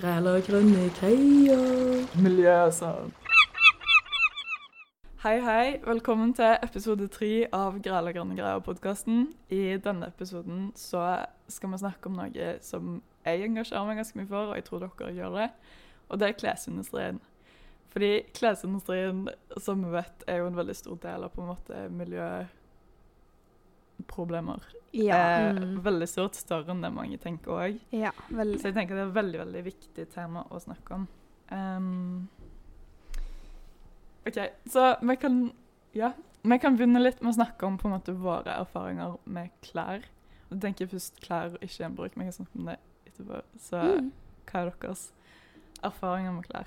Græler grønne greier. Miljø, sånn. Hei, hei. Velkommen til episode tre av Græla grønne greier-podkasten. I denne episoden så skal vi snakke om noe som jeg engasjerer meg ganske mye for, og jeg tror dere gjør det. Og det er klesindustrien. Fordi klesindustrien, som vi vet, er jo en veldig stor del av på en måte miljøproblemer. Ja. Eh, Mm. veldig stort, større enn det mange tenker òg. ja. Så jeg tenker det er et veldig, veldig viktig tema å snakke om. Um, OK, så vi kan Ja, vi kan begynne litt med å snakke om på en måte våre erfaringer med klær. Og tenker først klær og ikke gjenbruk. Vi kan snakke om det etterpå. Så Mm. hva er deres erfaringer med klær?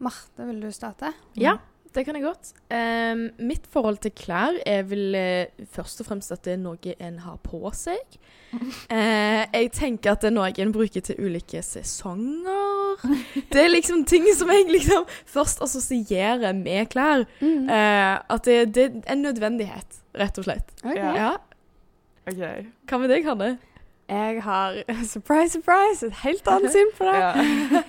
Marte, vil du starte? Ja, det kan jeg godt. Um, mitt forhold til klær er vel uh, først og fremst at det er noe en har på seg. Uh, jeg tenker at det er noe en bruker til ulike sesonger. Det er liksom ting som jeg liksom først assosierer med klær. Mm. Eh, at det, det er en nødvendighet, rett og slett. Okay. Ja. Ja. OK. Hva med deg, Hanne? Jeg har surprise, surprise, et helt annet syn på det. Ja.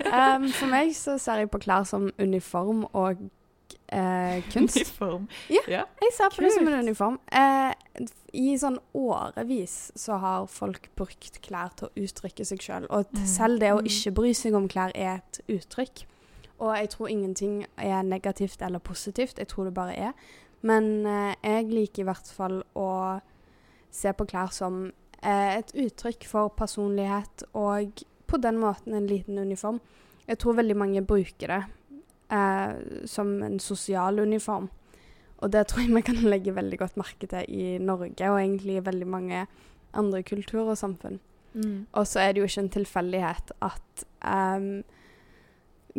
Um, for meg så ser jeg på klær som uniform og eh, kunst. Uniform. Ja. ja. Jeg ser på det som en uniform. Eh, I sånn årevis så har folk brukt klær til å uttrykke seg sjøl. Og Mm. selv det å Mm. ikke bry seg om klær er et uttrykk. Og jeg tror ingenting er negativt eller positivt. Jeg tror det bare er. Men eh, jeg liker i hvert fall å se på klær som eh, et uttrykk for personlighet, og på den måten en liten uniform. Jeg tror veldig mange bruker det eh, som en sosial uniform. Og det tror jeg vi kan legge veldig godt merke til i Norge, og egentlig i veldig mange andre kulturer og samfunn. Mm. Og så er det jo ikke en tilfeldighet at um,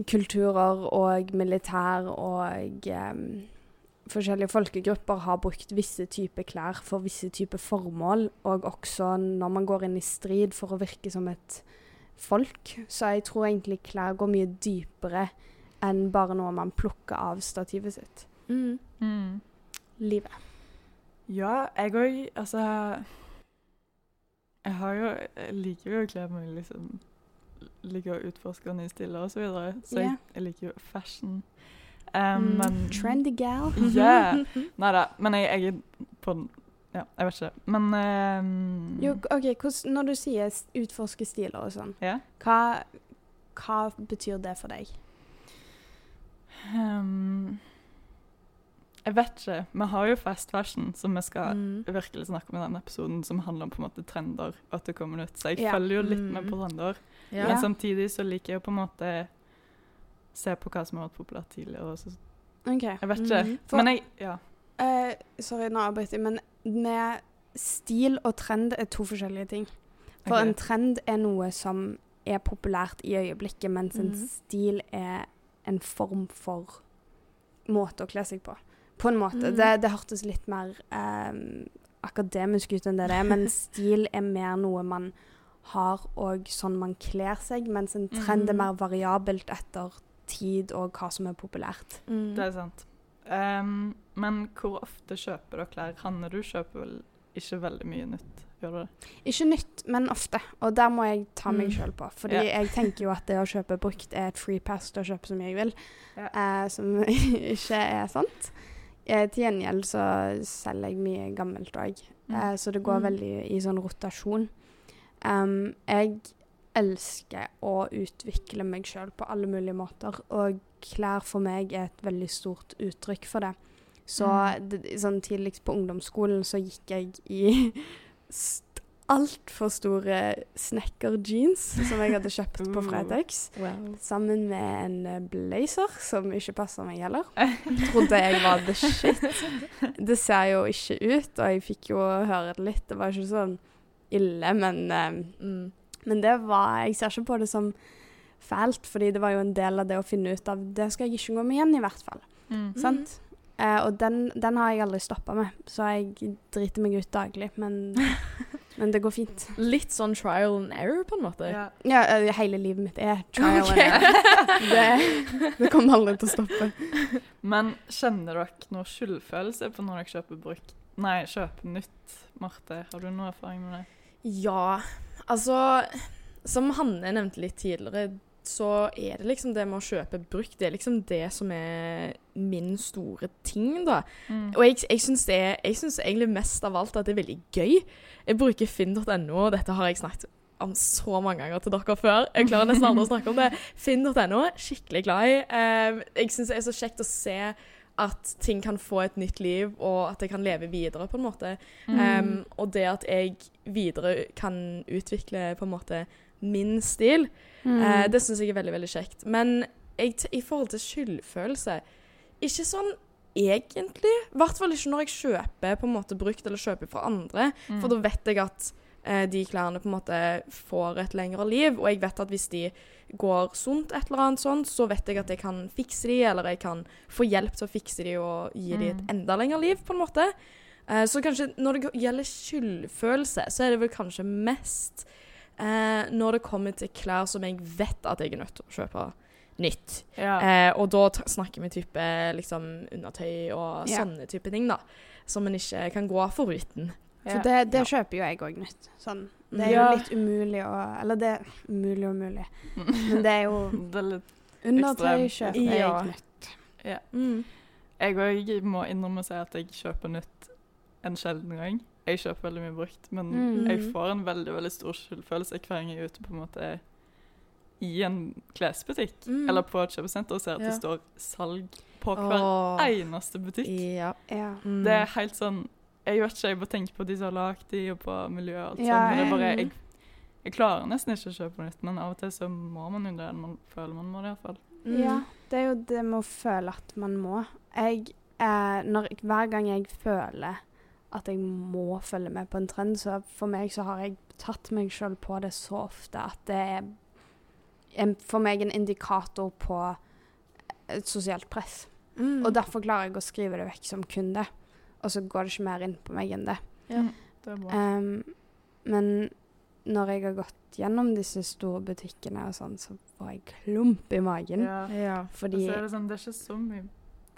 kulturer og militær og um, forskjellige folkegrupper har brukt visse typer klær for visse typer formål, og også når man går inn i strid for å virke som et folk. Så jeg tror egentlig klær går mye dypere enn bare noe man plukker av stativet sitt. Mm. Mm. Livet. Ja, jeg òg Altså Jeg har jo Jeg liker jo å kle meg liksom Liker å utforske nye stiller og så videre. Så jeg, jeg liker jo fashion. Um, Mm, men Trendy gal. Ja. Nei da. Men jeg, jeg er på den Ja, jeg vet ikke. Men um, Jo, ok, hos, Når du sier utforske stiler og sånn, yeah. hva, hva betyr det for deg? Um, jeg vet ikke. Vi har jo fast fashion, som vi skal Mm. virkelig snakke om i denne episoden, som handler om på en måte trender at det kommer ut. Så jeg yeah. følger jo litt Mm. med på trender. Yeah. Men samtidig så liker jeg å på en måte se på hva som har vært populært tidligere. Og så, okay. jeg vet ikke. Mm. For- Men jeg Ja. Uh, sorry, nå avbryter jeg, men med stil og trend er to forskjellige ting. For okay. en trend er noe som er populært i øyeblikket, mens en Mhm. stil er en form for måte å kle seg på. På en måte. Mm. Det, det hørtes litt mer eh, akademisk ut enn det det er, men stil er mer noe man har og sånn man kler seg, mens en trend er Mhm. mer variabelt etter tid og hva som er populært. Mm. Det er sant. Um, men hvor ofte kjøper dere klær? Hanne, du kjøper vel ikke veldig mye nytt? Gjør du det? Ikke nytt, men ofte. Og der må jeg ta meg Mm. sjøl på. Fordi yeah. jeg tenker jo at det å kjøpe brukt er et free pass til å kjøpe så mye jeg vil, yeah. eh, som ikke er sant. Eh, til gjengjeld så selger jeg mye gammelt òg, Mm. eh, så det går Mm. veldig i sånn rotasjon. Um, jeg elsker å utvikle meg sjøl på alle mulige måter, og klær for meg er et veldig stort uttrykk for det. Så Mm. sånn tidligst på ungdomsskolen så gikk jeg i altfor store snekkerjeans som jeg hadde kjøpt på Uh. Fretex. Wow. Sammen med en eh, blazer som ikke passer meg heller. Trodde jeg var the shit. Det ser jo ikke ut, og jeg fikk jo høre det litt. Det var ikke sånn ille, men, eh, Mm. men det var Jeg ser ikke på det som fælt, fordi det var jo en del av det å finne ut av Det skal jeg ikke gå med igjen, i hvert fall. Mm. Sant? Eh, og den, den har jeg aldri stoppa med, så jeg driter meg ut daglig. Men, men det går fint. Litt sånn trial and error, på en måte. Ja. Ja, uh, hele livet mitt er trial okay. and error. Det, det kommer aldri til å stoppe. Men kjenner dere noe skyldfølelse på når dere kjøper brukt? Nei, kjøper nytt, Marte. Har du noe erfaring med det? Ja, altså som Hanne nevnte litt tidligere, så er det liksom det med å kjøpe brukt, det er liksom det som er min store ting, da. Mm. Og jeg, jeg syns det Jeg syns egentlig mest av alt at det er veldig gøy. Jeg bruker finn.no, og dette har jeg snakket om så mange ganger til dere før. Jeg klarer nesten aldri å snakke om det. Finn.no, skikkelig glad i. Eh, jeg syns det er så kjekt å se at ting kan få et nytt liv, og at jeg kan leve videre, på en måte. Mm. Um, og det at jeg videre kan utvikle på en måte min stil, Mm. uh, det syns jeg er veldig, veldig kjekt. Men jeg, i forhold til skyldfølelse Ikke sånn egentlig. I hvert fall ikke når jeg kjøper på en måte brukt eller kjøper fra andre. Mm. For da vet jeg at de klærne på en måte får et lengre liv, og jeg vet at hvis de går sunt et eller annet sånt, så vet jeg at jeg kan fikse de, eller jeg kan få hjelp til å fikse de og gi de et Mm. enda lengre liv, på en måte. Eh, så kanskje når det gjelder skyldfølelse, så er det vel kanskje mest eh, når det kommer til klær som jeg vet at jeg er nødt til å kjøpe nytt. Ja. Eh, og da snakker vi type liksom undertøy og Ja. sånne type ting, da. Som en ikke kan gå foruten. For det, det Ja. kjøper jo jeg òg nytt. Sånn. Det er Ja. jo litt umulig å Eller det er umulig og umulig. Men det er jo Det er litt undertøy kjøper jeg Ja. nytt. Mm. Jeg òg må innrømme å si at jeg kjøper nytt en sjelden gang. Jeg kjøper veldig mye brukt, men Mm. jeg får en veldig veldig stor skyldfølelse hver gang jeg er ute på en måte i en klesbutikk Mm. eller på et kjøpesenter og ser at Ja. det står salg på hver Åh. eneste butikk. Ja. Ja. Mm. Det er helt sånn Jeg vet ikke, jeg bare tenker på de som har lagd de, og på miljøet og alt Ja, sånt. Men det er bare, jeg- jeg, klarer nesten ikke å kjøpe nytt, men av og til så må man jo det. Man føler man må det iallfall. Mm. Ja, det er jo det med å føle at man må. Jeg, eh, når, hver gang jeg føler at jeg må følge med på en trend, så for meg så har jeg tatt meg sjøl på det så ofte at det er en, for meg en indikator på et sosialt press. Mm. Og derfor klarer jeg å skrive det vekk som kun det. Og så går det ikke mer inn på meg enn det. Ja. Det er bra. Um, men når jeg har gått gjennom disse store butikkene og sånn, så får jeg klump i magen. ja. Ja. Fordi Og så er det sånn, det er ikke så mye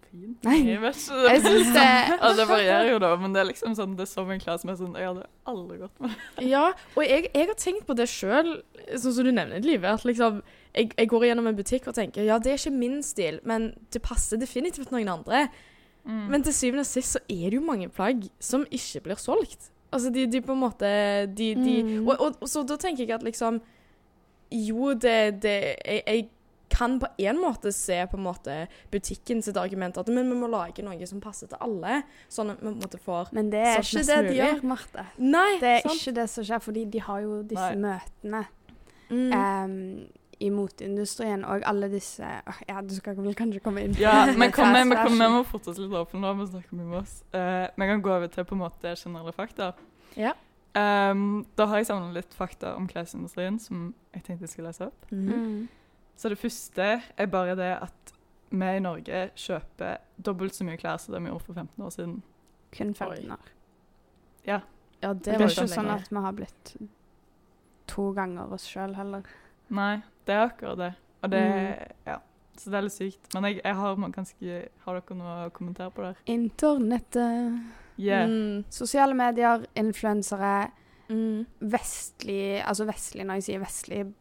fint. Nei. Jeg vet ikke. Jeg synes det- ja, det varierer jo da, men det er liksom sånn, det er så mye klær som er sånn, jeg hadde aldri gått med det. ja, og jeg, jeg har tenkt på det sjøl, sånn som du nevner, Live. At liksom jeg, jeg går gjennom en butikk og tenker ja, det er ikke min stil, men det passer definitivt noen andre. Mm. Men til syvende og sist så er det jo mange plagg som ikke blir solgt. Altså de, de på en måte de, de, Mm. og, og, og så da tenker jeg at liksom Jo, det, det jeg, jeg kan på en måte se på en måte butikken sitt argument at men vi må lage noe som passer til alle. Sånn at vi på en måte får Men det er ikke det de gjør, Marte. Nei! Det er sant? ikke det som skjer, fordi de har jo disse møtene Mm. ehm, i moteindustrien og alle disse Ja, du skal vel kanskje komme inn Ja, men kom, med, vi, vi må forte oss litt opp, nå vi snakker mye med oss. Uh, vi kan gå over til på en måte generelle fakta. Ja. Um, da har jeg samlet litt fakta om klesindustrien som jeg tenkte jeg skulle lese opp. Mhm. Mm. Så det første er bare det at vi i Norge kjøper dobbelt så mye klær som det vi gjorde for 15 år siden. Kun 15 år. Ja. Ja, det Det er ikke sånn at vi har blitt to ganger oss sjøl heller. Nei, det er akkurat det. Og det Ja. Så det er litt sykt. Men jeg, jeg har ganske Har dere noe å kommentere på der? Internettet, Yeah. Mm. sosiale medier, influensere, Mm. vestlig Altså vestlig, når jeg sier vestlig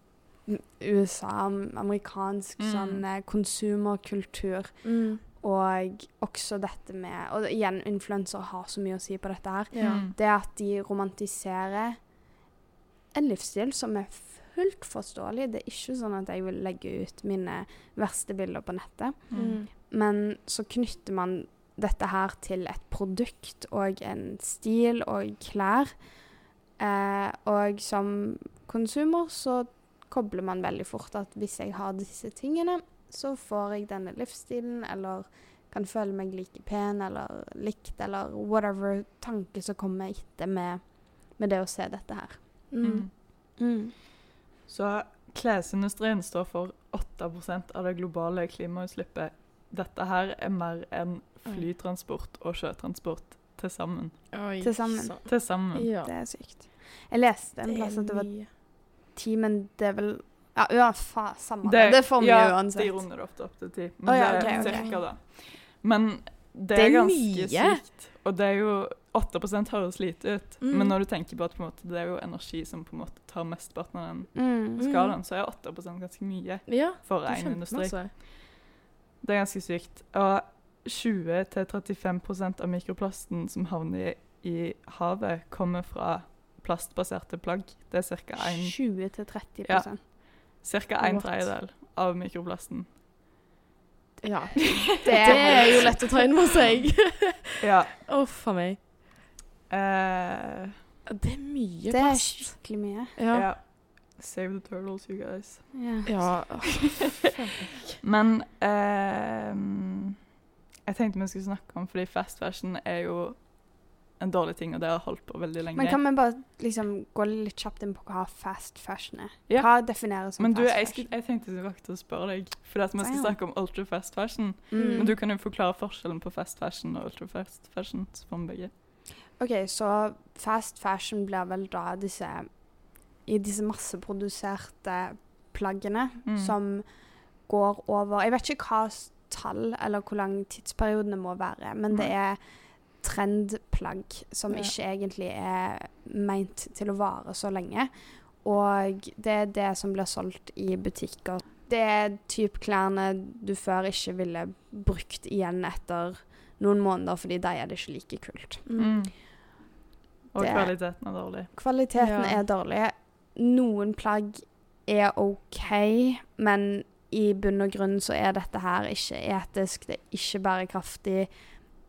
USA, amerikansk Mm. sånn eh, konsumerkultur. Mm. Og også dette med Og igjen, influensere har så mye å si på dette her. Ja. Mm. Det at de romantiserer en livsstil som er fullt forståelig. Det er ikke sånn at jeg vil legge ut mine verste bilder på nettet. Mm. Men så knytter man dette her til et produkt og en stil og klær. Eh, og som konsumer så kobler man veldig fort at hvis jeg har disse tingene, så får jeg denne livsstilen, eller kan føle meg like pen eller likt, eller whatever tanke som kommer etter med, med det å se dette her. Mm. Mm. Så klesindustrien står for 8% av det globale klimautslippet. Dette her er mer enn flytransport og sjøtransport til sammen. Til sammen. Til sammen. Ja. Det er sykt. Jeg leste en er plass at det var mye. ti, men det er vel Ja, ja fa, samme det. Det- Det får vi ja, uansett. De runder det ofte opp til ti. Men oh, ja, det er okay, ok. cirka da. Men det, Det er er ganske mye. sykt. Og det er jo 8% høres lite ut, Mm. men når du tenker på at på en måte, det er jo energi som på en måte tar mesteparten av den Mm. skalaen, så er 8 ganske mye Ja, for det er én industri. Masse. Det er ganske sykt. Og 20-35% av mikroplasten som havner i, i havet, kommer fra plastbaserte plagg. Det er ca. 1 20-30 Ja. Ca. en tredjedel av mikroplasten. Ja. Det Det er jo lett å ta inn over seg. Ja. Uff a meg. Uh, Det er mye Det er skikkelig mye. Ja. ja. Save the turtles, you guys. Ja. ja. Men uh, jeg tenkte vi skulle snakke om fordi fast fashion er jo en dårlig ting, og det har holdt på veldig lenge. Men kan vi bare liksom gå litt kjapt inn på hva fast fashion er? Ja. Hva defineres som Men du, fast jeg, fashion? jeg tenkte jeg rakt å spørre deg, fordi at vi skal snakke om ultra fast fashion. Mm. Men du kan jo forklare forskjellen på fast fashion og ultra fast fashion for begge. OK, så fast fashion blir vel da disse I disse masseproduserte plaggene Mm. som går over Jeg vet ikke hva tall eller hvor lang tidsperiodene må være, men det er trendplagg som Ja. ikke egentlig er meint til å vare så lenge. Og det er det som blir solgt i butikker. Det er typ klærne du før ikke ville brukt igjen etter noen måneder, fordi da er det ikke like kult. Mm. Og Det- kvaliteten er dårlig. Kvaliteten Ja. er dårlig. Noen plagg er OK, men i bunn og grunn så er dette her ikke etisk, det er ikke bærekraftig.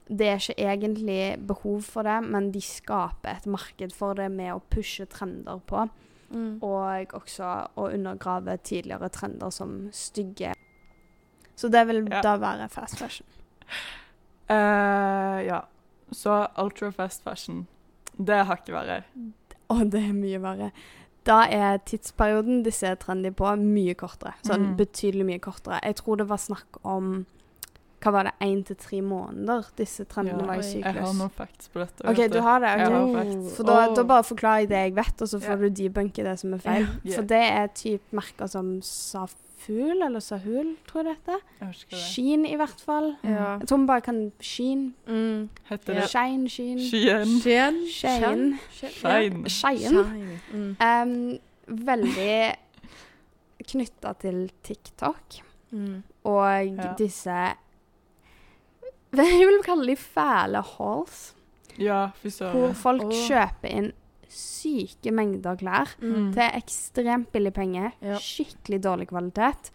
Det er ikke egentlig behov for det, men de skaper et marked for det med å pushe trender på, Mm. og også å undergrave tidligere trender som stygge. Så det vil Ja. da være fast fashion. Uh, ja. Så ultra fast fashion, det har ikke vært Og det er mye verre. Da er tidsperioden disse trendy på, mye kortere. Sånn Mm. betydelig mye kortere. Jeg tror det var snakk om Hva var det, én til tre måneder disse trendene Ja, var i syklus? Jeg har noen facts på dette. OK, du har det? Okay. har For da, da bare forklarer jeg det jeg vet, og så får yeah. du debunke det som er feil. Yeah. For det er typ merker som Saful, eller Sahul, tror jeg det heter. Sheen, i hvert fall. Ja. Jeg tror vi bare kan Sheen. Mm. Heter det Shine, Sheen. Sheen. Sheen. Sheen. Shine. Shine. Shine. Mm. Um, veldig knytta til TikTok Mm. og Ja. disse Jeg vil kalle de fæle hauls, Ja, hvor folk oh. kjøper inn syke mengder klær Mm. til ekstremt billig penge, Ja. skikkelig dårlig kvalitet.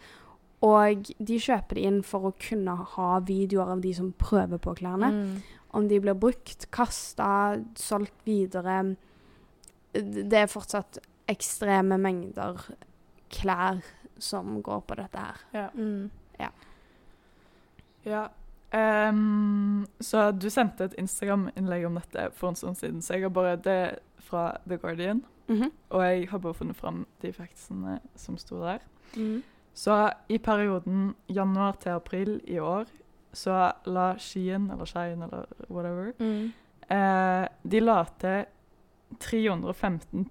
Og de kjøper det inn for å kunne ha videoer av de som prøver på klærne. Mm. Om de blir brukt, kasta, solgt videre. Det er fortsatt ekstreme mengder klær som går på dette her. Ja. Mm. ja. Ehm, så du sendte et Instagram-innlegg om dette for en stund siden, så jeg har bare det fra The Guardian. Mhm. Og jeg har bare funnet fram de factsene som sto der. Mm. Så i perioden januar til april i år så la Skien, eller Skeien, eller whatever Mm. eh, De la til 315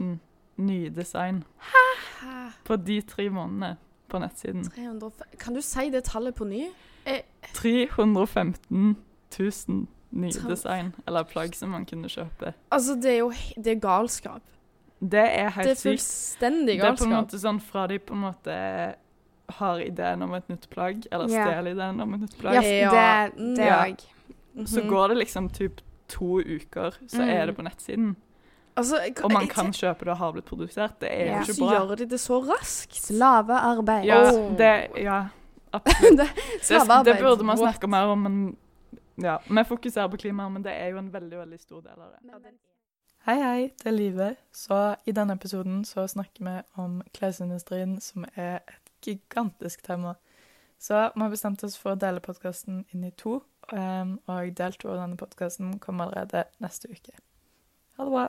000 nye design Hæ? på de tre månedene på nettsiden. 300 Kan du si det tallet på ny? Eh, 315 000 nye design, eller plagg som man kunne kjøpe. altså, det er jo det er galskap. Det er Det er fullstendig galskap. Det er på en måte sånn fra de på en måte har ideen om et nytt plagg, eller yeah. stjeler ideen om et nytt plagg, Ja, Ja. det, det Ja. òg. så Mhm. går det liksom typ to uker, så Mm. er det på nettsiden. Altså, jeg- Og man kan kjøpe det og har blitt produsert. Det er jo Så ikke bra. gjør de det så raskt. Slavearbeid. Ja, det, ja, absolutt. Det- Det, det burde man snakke mer om, men ja, vi fokuserer på klima, men det er jo en veldig, veldig stor del av det. Hei, hei, det er Live. Så i denne episoden så snakker vi om klesindustrien, som er et gigantisk tema. Så vi har bestemt oss for å dele podkasten inn i to, um, og del to av denne podkasten kommer allerede neste uke. Ha det bra.